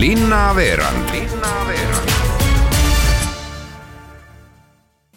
Linnaveerand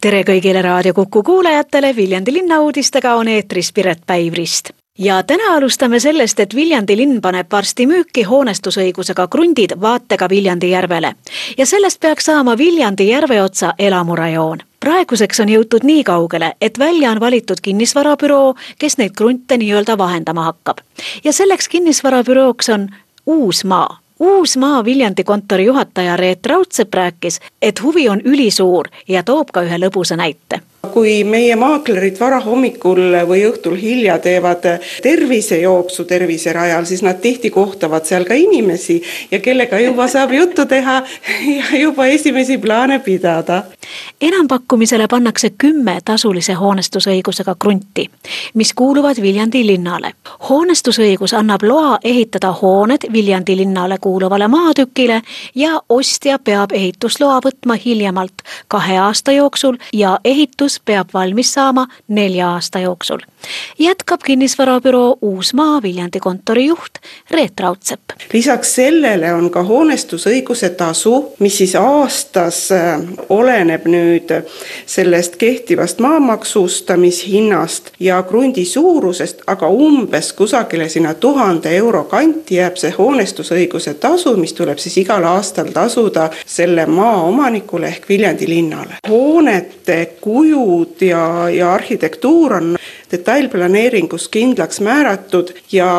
tere kõigile Raadio Kuku kuulajatele, Viljandi linnauudistega on eetris Piret Päivrist ja täna alustame sellest, et Viljandi linn paneb varsti müüki hoonestusõigusega krundid vaatega Viljandi järvele. ja sellest peaks saama Viljandi järve otsa elamurajoon. praeguseks on jõutud nii kaugele, et välja on valitud kinnisvarabüroo, kes neid krunte nii-öelda vahendama hakkab. ja selleks kinnisvarabürooks on Uusmaa Uusmaa Viljandi kontori juhataja Reet Raudsepp rääkis, et huvi on ülisuur ja toob ka ühe lõbusa näite kui meie maaklerid varahommikul või õhtul hilja teevad tervisejooksu terviserajal, siis nad tihti kohtavad seal ka inimesi ja kellega juba saab juttu teha ja juba esimesi plaane pidada. enampakkumisele pannakse kümme tasulise hoonestusõigusega krunti, mis kuuluvad Viljandi linnale. hoonestusõigus annab loa ehitada hooned Viljandi linnale kuuluvale maatükile ja ostja peab ehitusloa võtma hiljemalt kahe aasta jooksul ja ehitus ehitus peab valmis saama nelja aasta jooksul. jätkab kinnisvarabüroo Uusmaa Viljandi kontori juht Reet Raudsepp. lisaks sellele on ka hoonestusõiguse tasu, mis siis aastas äh, oleneb nüüd sellest kehtivast maamaksustamishinnast ja krundi suurusest, aga umbes kusagile sinna tuhande euro kanti jääb see hoonestusõiguse tasu, mis tuleb siis igal aastal tasuda selle maaomanikule ehk Viljandi linnale. hoonete kuju kujud ja, ja arhitektuur on detailplaneeringus kindlaks määratud ja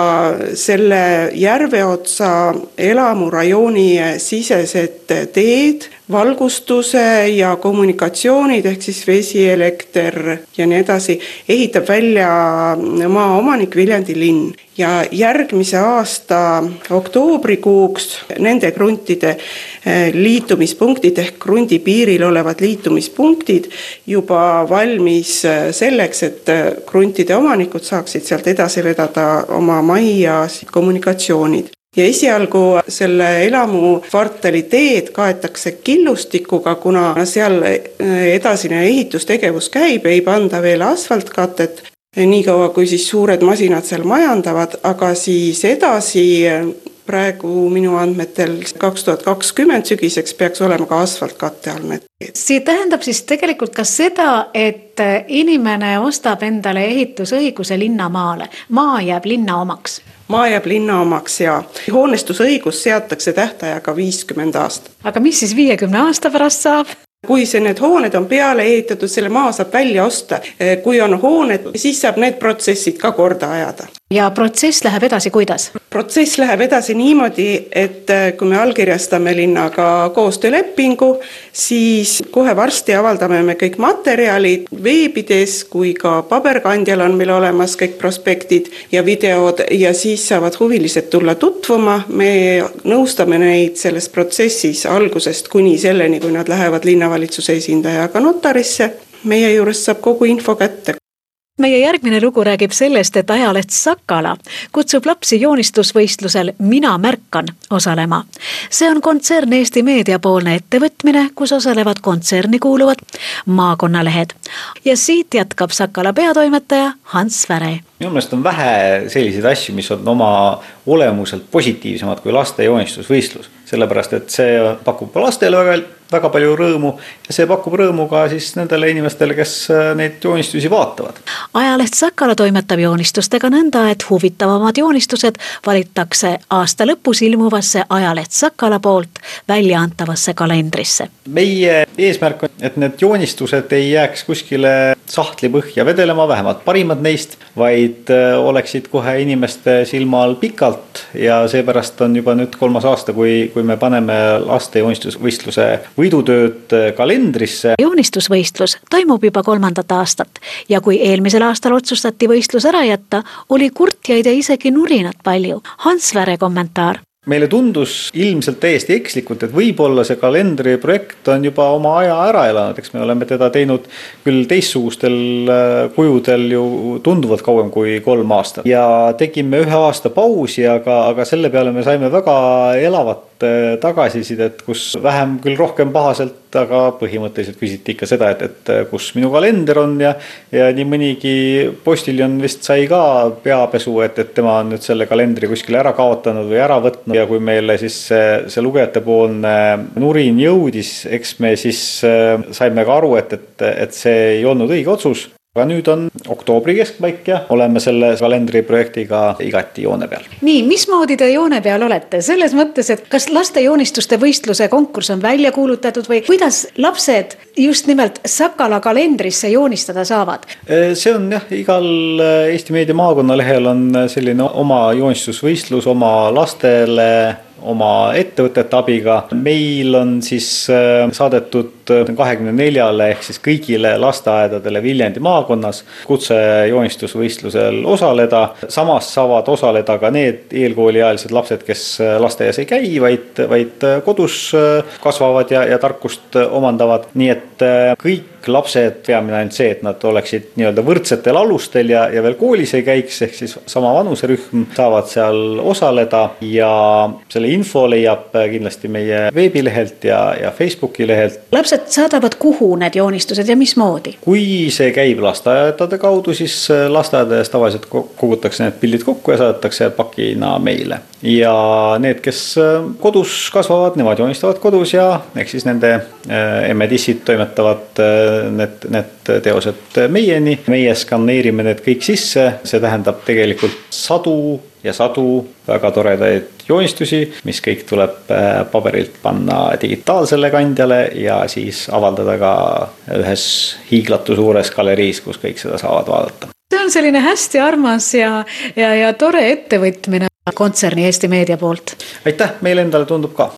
selle järveotsa elamurajooni sisesed teed valgustuse ja kommunikatsioonid ehk siis vesi, elekter ja nii edasi ehitab välja maaomanik Viljandi linn. Ja järgmise aasta oktoobrikuuks nende kruntide eh, liitumispunktid ehk krundi piiril olevad liitumispunktid juba valmis eh, selleks, et eh, kruntide omanikud saaksid sealt edasi vedada oma majja kommunikatsioonid ja esialgu selle elamukvartali teed kaetakse killustikuga, kuna seal edasine ehitustegevus käib, ei panda veel asfaltkatet, niikaua kui siis suured masinad seal majandavad, aga siis edasi praegu minu andmetel kaks tuhat kakskümmend sügiseks peaks olema ka asfaltkatte teed. see tähendab siis tegelikult ka seda, et inimene ostab endale ehitusõiguse linnamaale, maa jääb linna omaks maa jääb linna omaks ja hoonestusõigus seatakse tähtajaga viiskümmend aastat. aga mis siis viiekümne aasta pärast saab? Kui see, need hooned on peale ehitatud, selle maa saab välja osta. kui on hooned, siis saab need protsessid ka korda ajada. ja protsess läheb edasi, kuidas? protsess läheb edasi niimoodi, et äh, kui me allkirjastame linnaga koostöölepingu, siis kohe varsti avaldame me kõik materjalid veebides kui ka paberkandjal on meil olemas kõik prospektid ja videod ja siis saavad huvilised tulla tutvuma. me nõustame neid selles protsessis algusest kuni selleni, kui nad lähevad linnavalitsuse esindajaga notarisse meie juurest saab kogu info kätte meie järgmine lugu räägib sellest, et ajaleht Sakala kutsub lapsi joonistusvõistlusel Mina märkan osalema. see on kontsern Eesti Meedia poolne ettevõtmine, kus osalevad kontserni kuuluvad maakonnalehed. ja siit jätkab Sakala peatoimetaja Hans Väre minu meelest on vähe selliseid asju, mis on oma olemuselt positiivsemad kui laste joonistusvõistlus. sellepärast, et see pakub lastele väga, väga palju rõõmu ja see pakub rõõmu ka siis nendele inimestele, kes äh, neid joonistusi vaatavad. ajaleht Sakala toimetab joonistustega nõnda, et huvitavamad joonistused valitakse aasta lõpus ilmuvasse ajaleht Sakala poolt välja antavasse kalendrisse. meie eesmärk on, et need joonistused ei jääks kuskile sahtli põhja vedelema, vähemalt parimad neist, vaid äh, oleksid kohe inimeste silma all pikalt ja seepärast on juba nüüd kolmas aasta, kui, kui me paneme laste joonistusvõistluse võidutööd äh, kalendrisse. joonistusvõistlus toimub juba kolmandat aastat ja kui eelmisel aastal otsustati võistlus ära jätta, oli kurtjaid ja isegi nurinat palju. Hans Väre kommentaar meile tundus ilmselt täiesti ekslikult, et võib-olla see kalendriprojekt on juba oma aja ära elanud, eks me oleme teda teinud küll teistsugustel äh, kujudel ju tunduvalt kauem kui kolm aastat ja tegime ühe aasta pausi, aga, aga selle peale me saime väga elavat tagasisidet, kus vähem küll rohkem pahaselt, aga põhimõtteliselt küsiti ikka seda, et, et äh, kus minu kalender on ja, ja nii mõnigi postiljon vist sai ka peapesu, et, et tema on nüüd selle kalendri kuskile ära kaotanud või ära võtnud. Ja kui meile siis see, see lugejatepoolne nurin jõudis, eks me siis äh, saime ka aru, et, et, et see ei olnud õige otsus aga nüüd on oktoobri keskpaik ja oleme selle kalendriprojektiga igati joone peal. nii, mismoodi te joone peal olete, selles mõttes, et kas laste joonistuste võistluse konkurss on välja kuulutatud või kuidas lapsed just nimelt Sakala kalendrisse joonistada saavad? Äh, see on jah, igal äh, Eesti Meedia maakonnalehel on selline oma joonistusvõistlus oma lastele oma ettevõtete abiga. meil on siis äh, saadetud äh, kahekümne neljale ehk siis kõigile lasteaedadele Viljandi maakonnas kutsejoonistusvõistlusel osaleda. samas saavad osaleda ka need eelkooliealised lapsed, kes äh, lasteaias ei käi, vaid, vaid kodus kasvavad ja, ja tarkust omandavad, nii et kõik lapsed, peamine ainult see, et nad oleksid nii-öelda võrdsetel alustel ja, ja veel koolis ei käiks, ehk siis sama vanuserühm saavad seal osaleda ja selle info leiab kindlasti meie veebilehelt ja, ja Facebooki lehelt. lapsed saadavad kuhu need joonistused ja mismoodi? kui see käib lasteaedade kaudu, siis lasteaedades tavaliselt kogutakse need pildid kokku ja saadetakse pakina meile ja need, kes kodus kasvavad, nemad joonistavad kodus ja eks siis nende äh, emme-tissid toimetavad äh, need, need teosed meieni. meie skaneerime need kõik sisse, see tähendab tegelikult sadu ja sadu väga toredaid joonistusi, mis kõik tuleb äh, paberilt panna digitaalsele kandjale ja siis avaldada ka ühes hiiglatu suures galeriis, kus kõik seda saavad vaadata. see on selline hästi armas ja, ja, ja tore ettevõtmine kontserni Eesti Meedia poolt. aitäh, meile endale tundub ka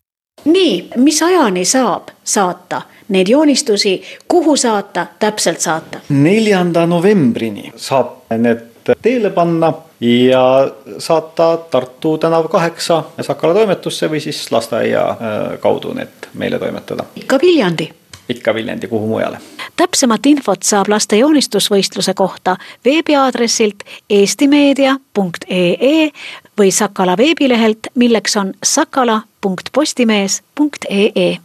nii, mis ajani saab saata neid joonistusi, kuhu saata, täpselt saata? neljanda novembrini saab need teele panna ja saata Tartu tänav kaheksa Sakala toimetusse või siis lasteaia äh, kaudu need meile toimetada. ikka Viljandi ikka Viljandi, kuhu mujale. täpsemat infot saab laste joonistusvõistluse kohta veebiaadressilt eestimeedia.ee või Sakala veebilehelt, milleks on sakala.postimees.ee.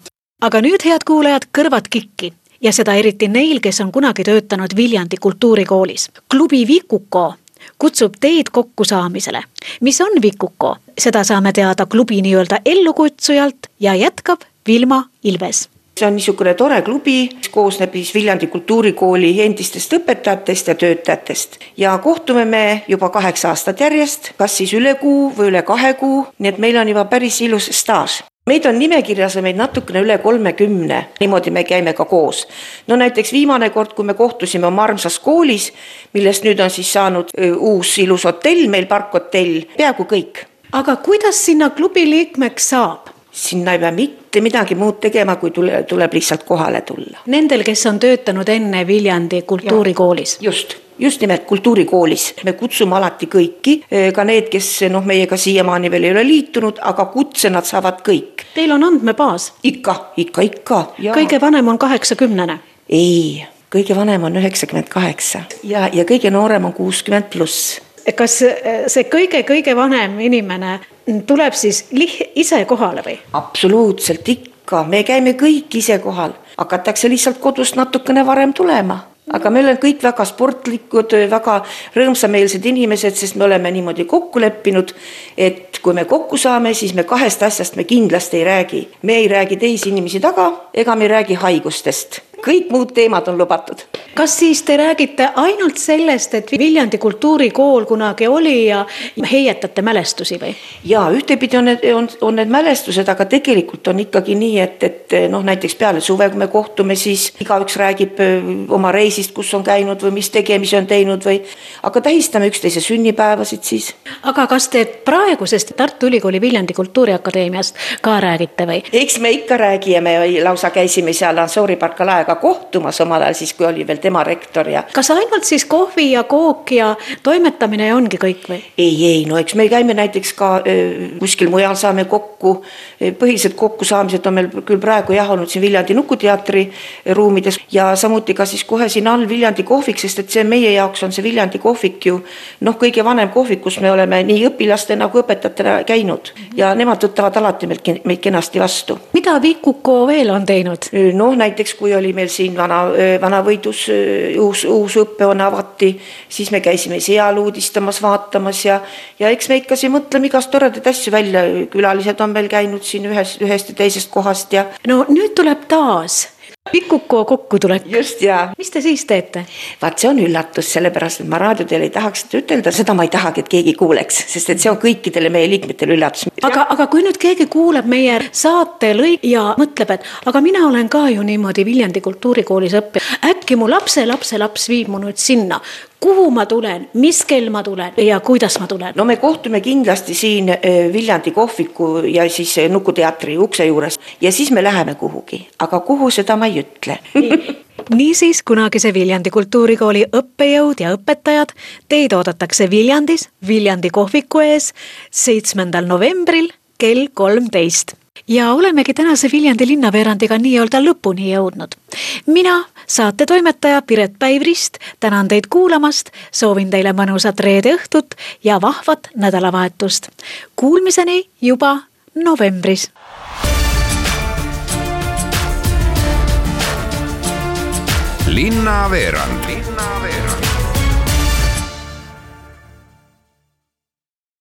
aga nüüd, head kuulajad, kõrvad kikki ja seda eriti neil, kes on kunagi töötanud Viljandi kultuurikoolis. klubi Vikuko kutsub teid kokkusaamisele. mis on Vikuko, seda saame teada klubi nii-öelda ellukutsujalt ja jätkab Vilma Ilves see on niisugune tore klubi, mis koosneb siis Viljandi Kultuurikooli endistest õpetajatest ja töötajatest. ja kohtume me juba kaheksa aastat järjest, kas siis üle kuu või üle kahe kuu, nii et meil on juba päris ilus staaž meid on nimekirjas ja meid natukene üle kolmekümne, niimoodi me käime ka koos. no näiteks viimane kord, kui me kohtusime oma armsas koolis, millest nüüd on siis saanud uus ilus hotell, meil parkhotell, peaaegu kõik. aga kuidas sinna klubi liikmeks saab? Sinna ei pea mitte midagi muud tegema, kui tule, tuleb lihtsalt kohale tulla. Nendel, kes on töötanud enne Viljandi kultuurikoolis? just, just nimelt kultuurikoolis. me kutsume alati kõiki, eh, ka need, kes noh, meiega siiamaani veel ei ole liitunud, aga kutse nad saavad kõik. Teil on andmebaas? ikka, ikka, ikka. kõige vanem on kaheksakümnene? ei, kõige vanem on üheksakümmend kaheksa ja, ja kõige noorem on kuuskümmend pluss kas eh, see kõige-kõige vanem inimene tuleb siis lih-, ise kohale või? absoluutselt ikka, me käime kõik ise kohal, hakatakse lihtsalt kodust natukene varem tulema aga me oleme kõik väga sportlikud, väga rõõmsameelsed inimesed, sest me oleme niimoodi kokku leppinud, et kui me kokku saame, siis me kahest asjast me kindlasti ei räägi. me ei räägi teisi inimesi taga ega me ei räägi haigustest kõik muud teemad on lubatud. kas siis te räägite ainult sellest, et Viljandi kultuurikool kunagi oli ja heietate mälestusi või? ja ühtepidi on need, on, on need mälestused, aga tegelikult on ikkagi nii, et, et noh, näiteks peale suve, kui me kohtume, siis igaüks räägib äh, oma reisist, kus on käinud või mis tegemisi on teinud või. aga tähistame üksteise sünnipäevasid siis. aga kas te praegusest Tartu Ülikooli Viljandi Kultuuriakadeemiast ka räägite või? eks me ikka räägime, lausa käisime seal Ansoori park Ka kohtumas omal ajal, siis kui oli veel tema rektor ja. kas ainult siis kohvi ja kook ja toimetamine ongi kõik või? ei, ei no eks me käime näiteks ka kuskil mujal saame kokku, põhilised kokkusaamised on meil küll praegu jah olnud siin Viljandi Nukuteatri ruumides ja samuti ka siis kohe siin all Viljandi kohvik, sest et see meie jaoks on see Viljandi kohvik ju noh, kõige vanem kohvik, kus me oleme nii õpilastena kui õpetajatena käinud ja nemad võtavad alati meid, meid kenasti vastu. mida Vikuko veel on teinud? noh, näiteks kui oli meil siin vana, Vanavõidus uus, uus õppehoone avati, siis me käisime seal uudistamas, vaatamas ja, ja eks me ikka siin mõtleme igast toredaid asju välja, külalised on meil käinud siin ühes, ühest ja teisest kohast ja. no nüüd tuleb taas Pikuko kokkutulek. just ja. mis te siis teete? vaat see on üllatus, sellepärast et ma raadioteel ei tahaks seda ütelda, seda ma ei tahagi, et keegi kuuleks, sest et see on kõikidele meie liikmetele üllatus. aga, aga kui nüüd keegi kuuleb meie saate lõik ja mõtleb, et aga mina olen ka ju niimoodi Viljandi kultuurikoolis õppinud, äkki mu lapse lapse laps viib mu nüüd sinna, kuhu ma tulen, mis kell ma tulen? Ja kuidas ma tulen? no me kohtume kindlasti siin äh, Viljandi kohviku ja siis äh, Nukuteatri ukse juures. Ja siis me läheme kuhugi, aga kuhu, seda ma ei ütle? Niisiis, kunagise Viljandi Kultuurikooli õppejõud ja õpetajad, teid oodatakse Viljandis, Viljandi kohviku ees seitsmendal novembril kell kolmteist ja olemegi tänase Viljandi linnaveerandiga nii-öelda lõpuni jõudnud. mina, saatetoimetaja Piret Päivrist, tänan teid kuulamast, soovin teile mõnusat reede õhtut ja vahvat nädalavahetust. Kuulmiseni juba novembris. linnaveerand